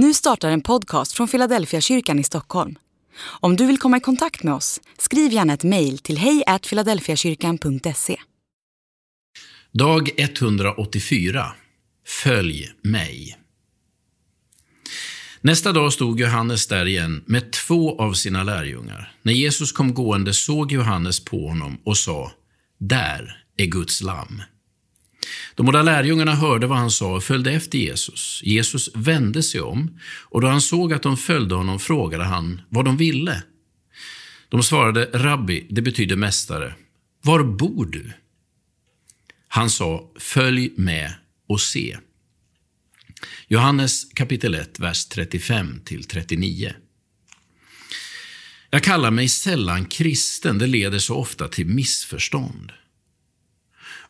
Nu startar en podcast från Philadelphia kyrkan i Stockholm. Om du vill komma i kontakt med oss, skriv gärna ett mejl till hejfiladelfiakyrkan.se. Dag 184. Följ mig. Nästa dag stod Johannes där igen med två av sina lärjungar. När Jesus kom gående såg Johannes på honom och sa, där är Guds lamm. De båda lärjungarna hörde vad han sa och följde efter Jesus. Jesus vände sig om och då han såg att de följde honom frågade han vad de ville. De svarade, Rabbi, det betyder mästare. Var bor du? Han sa, följ med och se. Johannes kapitel 1, vers 35 39. Jag kallar mig sällan kristen, det leder så ofta till missförstånd.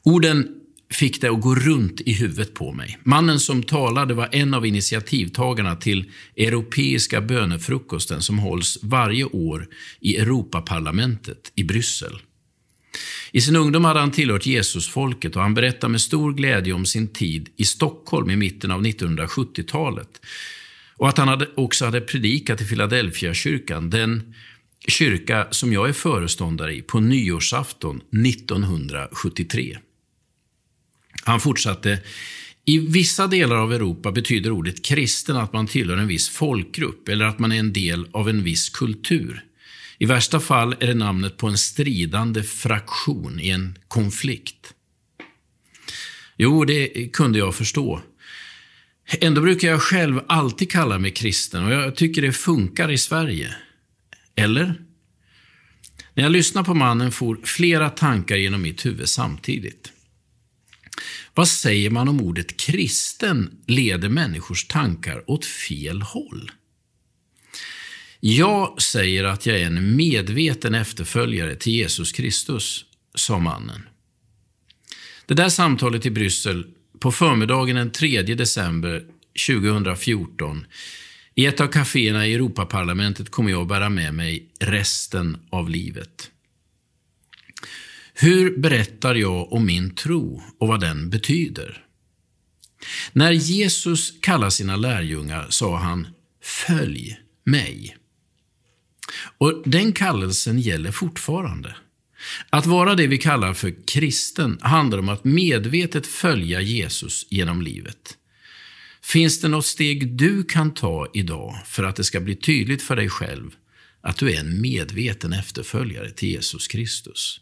Orden fick det att gå runt i huvudet på mig. Mannen som talade var en av initiativtagarna till Europeiska bönefrukosten som hålls varje år i Europaparlamentet i Bryssel. I sin ungdom hade han tillhört Jesusfolket och han berättar med stor glädje om sin tid i Stockholm i mitten av 1970-talet. Och att han hade, också hade predikat i Philadelphia kyrkan, den kyrka som jag är föreståndare i, på nyårsafton 1973. Han fortsatte, i vissa delar av Europa betyder ordet kristen att man tillhör en viss folkgrupp eller att man är en del av en viss kultur. I värsta fall är det namnet på en stridande fraktion i en konflikt. Jo, det kunde jag förstå. Ändå brukar jag själv alltid kalla mig kristen och jag tycker det funkar i Sverige. Eller? När jag lyssnade på mannen for flera tankar genom mitt huvud samtidigt. Vad säger man om ordet kristen leder människors tankar åt fel håll? Jag säger att jag är en medveten efterföljare till Jesus Kristus, sa mannen. Det där samtalet i Bryssel på förmiddagen den 3 december 2014 i ett av kaféerna i Europaparlamentet kommer jag att bära med mig resten av livet. Hur berättar jag om min tro och vad den betyder? När Jesus kallade sina lärjungar sa han ”Följ mig”. Och Den kallelsen gäller fortfarande. Att vara det vi kallar för kristen handlar om att medvetet följa Jesus genom livet. Finns det något steg du kan ta idag för att det ska bli tydligt för dig själv att du är en medveten efterföljare till Jesus Kristus?